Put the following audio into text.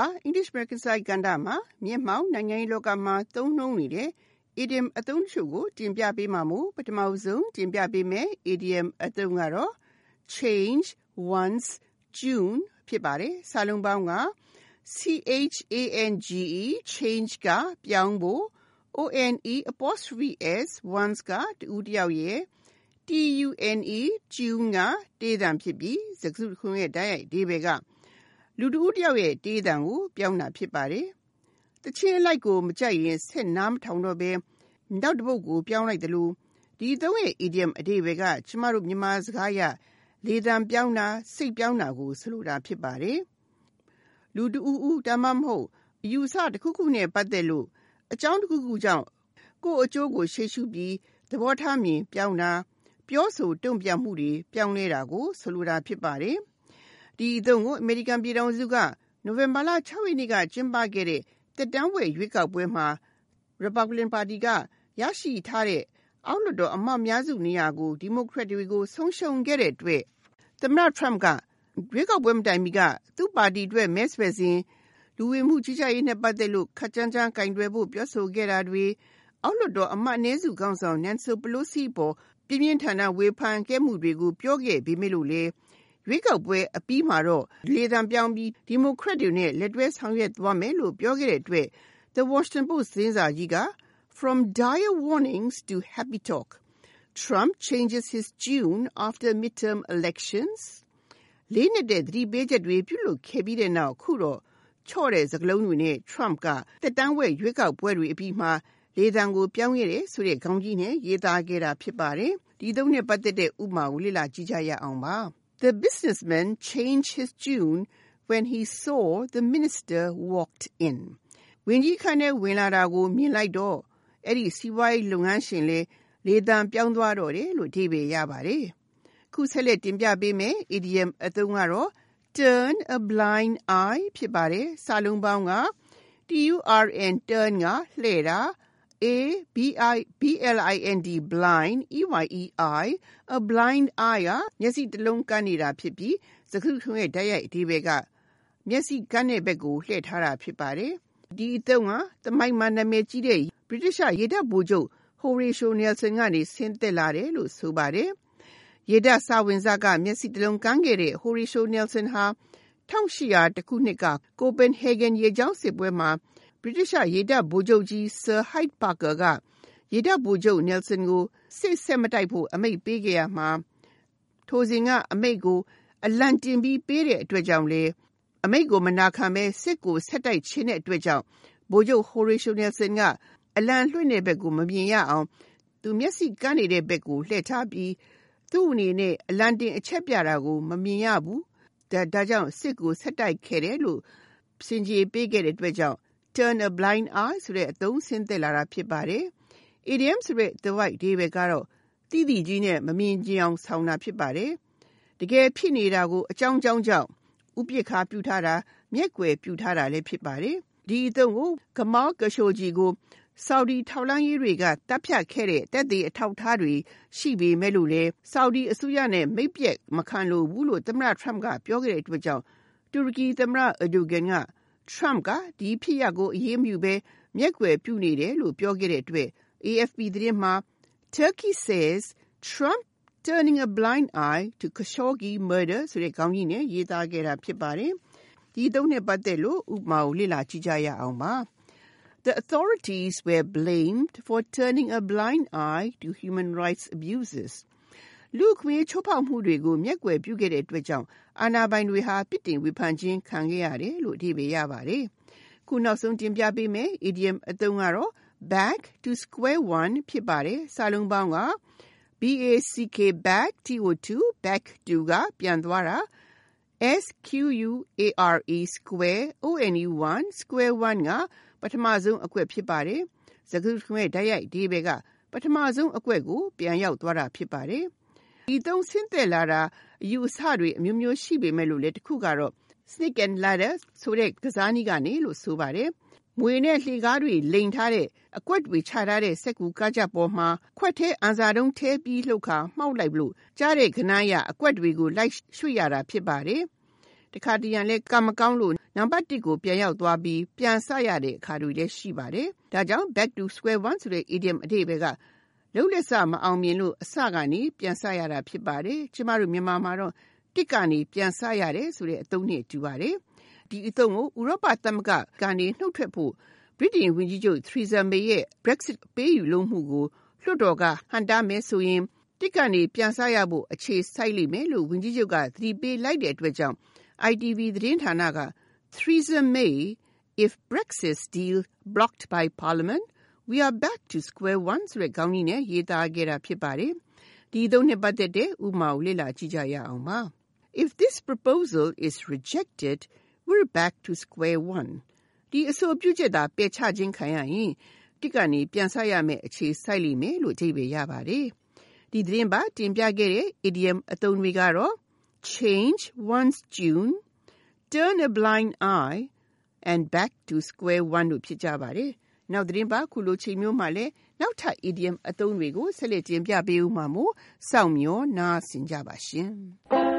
ပါ English American Side ကဏ္ဍမှာ မျက်မှောက်နိုင်ငံရေးလောကမှာ သုံးနှုန်းနေတဲ့ idiom အသုံးတချို့ကို တင်ပြပေးမှာမို့ ပထမဆုံးတင်ပြပေးမယ် idiom အသုံးကတော့ change one's tune ဖြစ်ပါတယ် စာလုံးပေါင်းက change change ကပြောင်းဖို့ one apostrophe s one's ကတူတယောက်ရဲ့ tune tune က တေးသံဖြစ်ပြီး စကားစုတစ်ခုရဲ့ တိုက်ရိုက်ဒီဘယ်က လူတဦးတယောက်ရဲ့တေးသံကိုပြောင်းတာဖြစ်ပါတယ်။တချင်းအလိုက်ကိုမကြိုက်ရင်ဆက်နားမထောင်တော့ဘဲနောက်တစ်ပုတ်ကိုပြောင်းလိုက်တယ်လို့ဒီသုံးရဲ့ idiom အဓိပ္ပာယ်ကကျမတို့မြန်မာစကားရလေသံပြောင်းတာစိတ်ပြောင်းတာကိုဆိုလိုတာဖြစ်ပါတယ်။လူတဦးဦးဒါမှမဟုတ်အယူအဆတစ်ခုခုနဲ့ပတ်သက်လို့အကြောင်းတစ်ခုခုကြောင့်ကိုယ့်အကျိုးကိုရှေ့ရှုပြီးသဘောထားမြင်ပြောင်းတာပြောဆိုတုံ့ပြန်မှုတွေပြောင်းလဲတာကိုဆိုလိုတာဖြစ်ပါတယ်။ ဒီအသုံးကို အမေရိကန်ပြည်ထောင်စုက နိုဝင်ဘာလ6ရက်နေ့က ကျင်းပခဲ့တဲ့တက်တန်းဝယ်ရွေးကောက်ပွဲမှာ Republican Party ကရရှိထားတဲ့ အောက်လွှတ်တော်အမတ်များစုနေရာကို Democrat တွေကို ဆုံးရှုံးခဲ့တဲ့အတွက် သမ္မတ Trump က ရွေးကောက်ပွဲမတိုင်မီက သူ့ပါတီအတွက် မဲဆွယ်စဉ် လူဝင်မှုကြီးကြပ်ရေးနဲ့ ပတ်သက်လို့ခက်ကြမ်းကြမ်းကင်တွယ်ဖို့ ပြောဆိုခဲ့တာတွေ အောက်လွှတ်တော်အမတ်အနည်းစုခေါင်းဆောင် Nancy Pelosi ပေါ် ပြင်းပြင်းထန်ထန်ဝေဖန်ခဲ့မှုတွေကို ပြောခဲ့ပေမဲ့လို့လေ ရွေးကောက်ပွဲအပြီးမှာတော့ လေသံပြောင်းပြီး ဒီမိုကရက်တွေနဲ့ လက်တွဲဆောင်ရွက်သွားမယ်လို့ ပြောခဲ့တဲ့အတွက် The Washington Post သတင်းစာကြီးက From dire warnings to happy talk Trump changes his tune after midterm elections လေးနှစ်တဲ့သတိပေးချက်တွေပြုလုပ်ခဲ့ပြီးတဲ့နောက်ခုတော့ ချော့တဲ့စကားလုံးတွေနဲ့ Trump ကတက်တန်းဝဲရွေးကောက်ပွဲတွေအပြီးမှာ လေသံကိုပြောင်းခဲ့တယ်ဆိုတဲ့ခေါင်းကြီးနဲ့ရေးသားခဲ့တာဖြစ်ပါတယ်။ဒီသုံးနဲ့ပတ်သက်တဲ့ဥပမာကိုလေ့လာကြည့်ကြရအောင်ပါ။ The businessman changed his tune when he saw the minister walked in. ဝင်ကြီးခန်းထဲဝင်လာတာကိုမြင်လိုက်တော့အဲ့ဒီစီးပွားရေးလုပ်ငန်းရှင်လေလေသံပြောင်းသွားတော့တယ်လို့အဓိပ္ပာယ်ရပါတယ်။ခုဆက်လက်တင်ပြပေးမယ် idiom အသုံးကတော့ turn a blind eye ဖြစ်ပါတယ်။စာလုံးပေါင်းက turn turn ကလှည့်တာ a b i b l i n d blind e y e i a blind eye ကမျက်စိတစ်လုံးကန်းနေတာဖြစ်ပြီးစကားခုရဲ့ဓာတ်ရိုက်အဓိပ္ပာယ်ကမျက်စိကန်းတဲ့ဘက်ကိုလှည့်ထားတာဖြစ်ပါတယ်။ဒီအသုံးကသမိုင်းမှာနာမည်ကြီးတဲ့ British ရေတပ်ဗိုလ်ချုပ် Horatio Nelson ကနေဆင်းသက်လာတယ်လို့ဆိုပါတယ်။ရေတပ်စာဝင်စားကမျက်စိတစ်လုံးကန်းခဲ့တဲ့ Horatio Nelson ဟာ1800ခုနှစ်က Copenhagen ရေကြောင်းစစ်ပွဲမှာ British ရေတပ်ဗိုလ်ချုပ်ကြီး Sir Hyde Parker က ရေတပ်ဗိုလ်ချုပ် Nelson ကို စစ်ဆက်မတိုက်ဖို့ အမိန့်ပေးခဲ့ရမှာ ထိုစဉ်ကအမိန့်ကို အလံတင်ပြီးပေးတဲ့အတွက်ကြောင့်လေအမိန့်ကိုမနာခံဘဲစစ်ကိုဆက်တိုက်ခြင်းတဲ့အတွက်ကြောင့် ဗိုလ်ချုပ် Horatio Nelson ကအလံလွှင့်တဲ့ဘက်ကိုမမြင်ရအောင် သူမျက်စိကန်းနေတဲ့ဘက်ကိုလှည့်ထားပြီးသူ့အနေနဲ့အလံတင်အချက်ပြတာကို မမြင်ရဘူးဒါဒါကြောင့်စစ်ကိုဆက်တိုက်ခဲ့တယ်လို့စင်ကြေပေးခဲ့တဲ့အတွက်ကြောင့် turn a blind eye ဆိုတဲ့အသုံးဆင်းသက်လာတာဖြစ်ပါတယ်။ idiom ဆိုတဲ့ the white ဒီပဲကတော့တိတိကြီးနဲ့မမြင်ကြအောင်ဆောင်းတာဖြစ်ပါတယ်။တကယ်ဖြစ်နေတာကို အကြောင်းကြောင်းကြောင့်ဥပိ္ပခါပြုထားတာ မျက်ွယ်ပြုထားတာလည်းဖြစ်ပါတယ်။ဒီအသုံးကိုကမောကရှိုဂျီကို ဆော်ဒီထောက်လှမ်းရေးတွေကတပ်ဖြတ်ခဲ့တဲ့တက်သေးအထောက်ထားတွေရှိပေမဲ့လို့လေဆော်ဒီအစိုးရနဲ့ မိတ်ပြက်မခံလို့ဘူးလို့ သမ္မတ Trump က ပြောခဲ့တဲ့အတွက်ကြောင့် တူရကီသမ္မတ Erdogan က Trump ကဒီဖြစ်ရပ်ကိုအရေးမယူဘဲမျက်ကွယ်ပြုနေတယ်လို့ပြောခဲ့တဲ့အတွက် AFP သတင်းမှာ Turkey says Trump turning a blind eye to Khashoggi murder ဆိုတဲ့ခေါင်းကြီးနဲ့ရေးသားခဲ့တာဖြစ်ပါတယ်။ဒီသုံးနဲ့ပတ်သက်လို့ဥပမာကိုလေ့လာကြည့်ကြရအောင်ပါ။ The authorities were blamed for turning a blind eye to human rights abuses. လူ့အခွင့်အရေးချိုးဖောက်မှုတွေကို မျက်ကွယ်ပြုခဲ့တဲ့အတွက်ကြောင့် အာဏာပိုင်တွေဟာ ပြစ်တင်ဝေဖန်ခြင်းခံခဲ့ရတယ်လို့ အဓိပ္ပာယ်ရပါတယ်။ခုနောက်ဆုံးတင်ပြပေးမယ် idiom အသုံးကတော့ back to square one ဖြစ်ပါတယ်။စာလုံးပေါင်းက back back to back to ကပြန်သွားတာ square square one square one က ပထမဆုံးအကွက် ဖြစ်ပါတယ်။စကားစုရဲ့ဓာတ်ရိုက်ဒီဘက်က ပထမဆုံးအကွက်ကို ပြန်ရောက်သွားတာ ဖြစ်ပါတယ်။ ဒီသုံးဆင်းသက်လာတာအယူအဆတွေအမျိုးမျိုးရှိပေမဲ့လို့လေတစ်ခုကတော့ snake and ladder ဆိုတဲ့ကစားနည်းကနေလို့ဆိုပါတယ်။မွေနဲ့လှေကားတွေလိန်ထားတဲ့အကွက်တွေချထားတဲ့စက်ကူကားကြပေါ်မှာခွက်ထဲအန်စာတုံးထဲပြီးလှုပ်ခါမှောက်လိုက်လို့ကြားတဲ့ခဏရအကွက်တွေကိုလိုက်ရွှေ့ရတာဖြစ်ပါတယ်။တခါတရံလဲကံမကောင်းလို့နံပါတ်1ကိုပြန်ရောက်သွားပြီးပြန်ဆရတဲ့အခါတွေလည်းရှိပါတယ်။ဒါကြောင့် back to square one ဆိုတဲ့ idiom အဓိပ္ပာယ်က လုံးလက်စမအောင်မြင်လို့အစကနေပြန်ဆရတာဖြစ်ပါတယ်။ကျမတို့မြန်မာမှာတော့တစ်ကနေပြန်ဆရတယ်ဆိုတဲ့အသုံးနဲ့တူပါတယ်။ဒီအသုံးကိုဥရောပသမဂ္ဂကနေနှုတ်ထွက်ဖို့ဗြိတိန်ဝန်ကြီးချုပ် Theresa May ရဲ့ Brexit ပေးယူလို့မှုကိုလွှတ်တော်ကဟန်တာမယ်ဆိုရင်တစ်ကနေပြန်ဆရဖို့အခြေစိုက်လိမ့်မယ်လို့ဝန်ကြီးချုပ်ကသတိပေးလိုက်တဲ့အတွက်ကြောင့် ITV သတင်းဌာနက Theresa May if Brexit deal blocked by Parliament we are back to square one ဆိုတဲ့ခေါင်းကြီးနဲ့ရေးသားခဲ့တာဖြစ်ပါတယ်။ဒီသုံးနှစ်ပတ်သက်တဲ့ဥမာကိုလေ့လာကြည့်ကြရအောင်ပါ။ If this proposal is rejected we're back to square one ဒီအဆိုပြုချက်သာပယ်ချခြင်းခံရရင်တစ်ကနေပြန်ဆရမယ့်အခြေစိုက်လိမ့်မယ်လို့အဓိပ္ပာယ်ရပါတယ်။ဒီသတင်းပါတင်ပြခဲ့တဲ့ idiom အသုံးတွေကတော့ change one's tune, turn a blind eye and back to square one တို့ဖြစ်ကြပါတယ်။ နောက်သတင်းပါခုလိုချိန်မျိုးမှာလဲနောက်ထပ် idiom အသုံးတွေကိုဆက်လက်တင်ပြပေးဦးမှာမို့စောင့်မျှော်နားဆင်ကြပါရှင်။